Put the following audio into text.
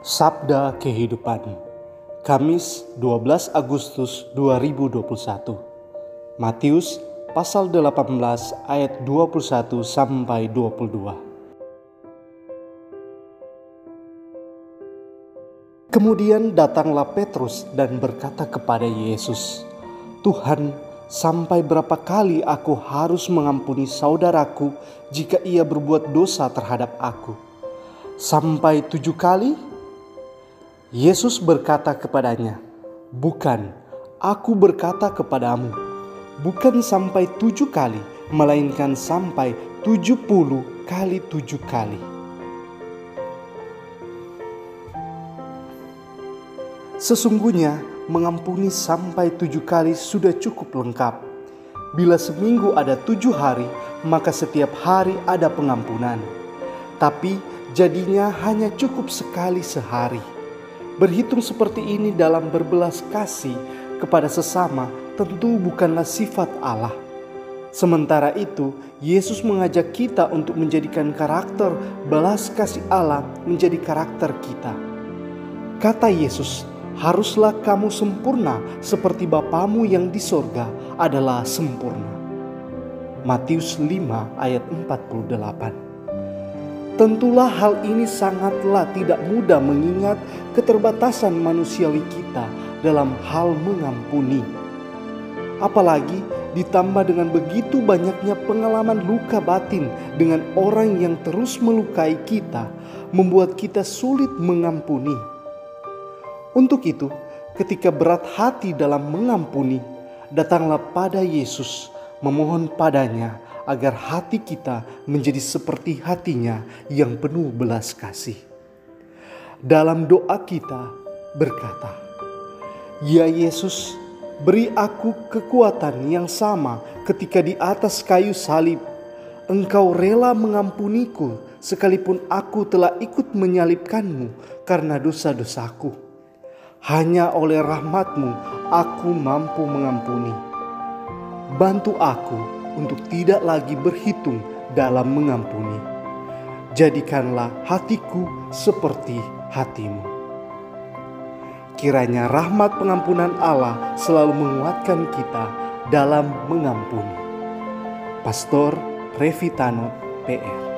Sabda Kehidupan Kamis 12 Agustus 2021 Matius pasal 18 ayat 21 sampai 22 Kemudian datanglah Petrus dan berkata kepada Yesus, "Tuhan, sampai berapa kali aku harus mengampuni saudaraku jika ia berbuat dosa terhadap aku? Sampai tujuh kali?" Yesus berkata kepadanya, "Bukan, aku berkata kepadamu, bukan sampai tujuh kali, melainkan sampai tujuh puluh kali tujuh kali." Sesungguhnya mengampuni sampai tujuh kali sudah cukup lengkap. Bila seminggu ada tujuh hari, maka setiap hari ada pengampunan. Tapi jadinya hanya cukup sekali sehari. Berhitung seperti ini dalam berbelas kasih kepada sesama tentu bukanlah sifat Allah. Sementara itu, Yesus mengajak kita untuk menjadikan karakter balas kasih Allah menjadi karakter kita. Kata Yesus, haruslah kamu sempurna seperti Bapamu yang di sorga adalah sempurna. Matius 5 ayat 48 Tentulah hal ini sangatlah tidak mudah mengingat keterbatasan manusiawi kita dalam hal mengampuni. Apalagi ditambah dengan begitu banyaknya pengalaman luka batin dengan orang yang terus melukai kita, membuat kita sulit mengampuni. Untuk itu, ketika berat hati dalam mengampuni, datanglah pada Yesus, memohon padanya agar hati kita menjadi seperti hatinya yang penuh belas kasih. Dalam doa kita berkata, "Ya Yesus, beri aku kekuatan yang sama ketika di atas kayu salib. Engkau rela mengampuniku sekalipun aku telah ikut menyalibkanmu karena dosa-dosaku." Hanya oleh rahmatmu aku mampu mengampuni. Bantu aku untuk tidak lagi berhitung dalam mengampuni. Jadikanlah hatiku seperti hatimu. Kiranya rahmat pengampunan Allah selalu menguatkan kita dalam mengampuni. Pastor Revitano PR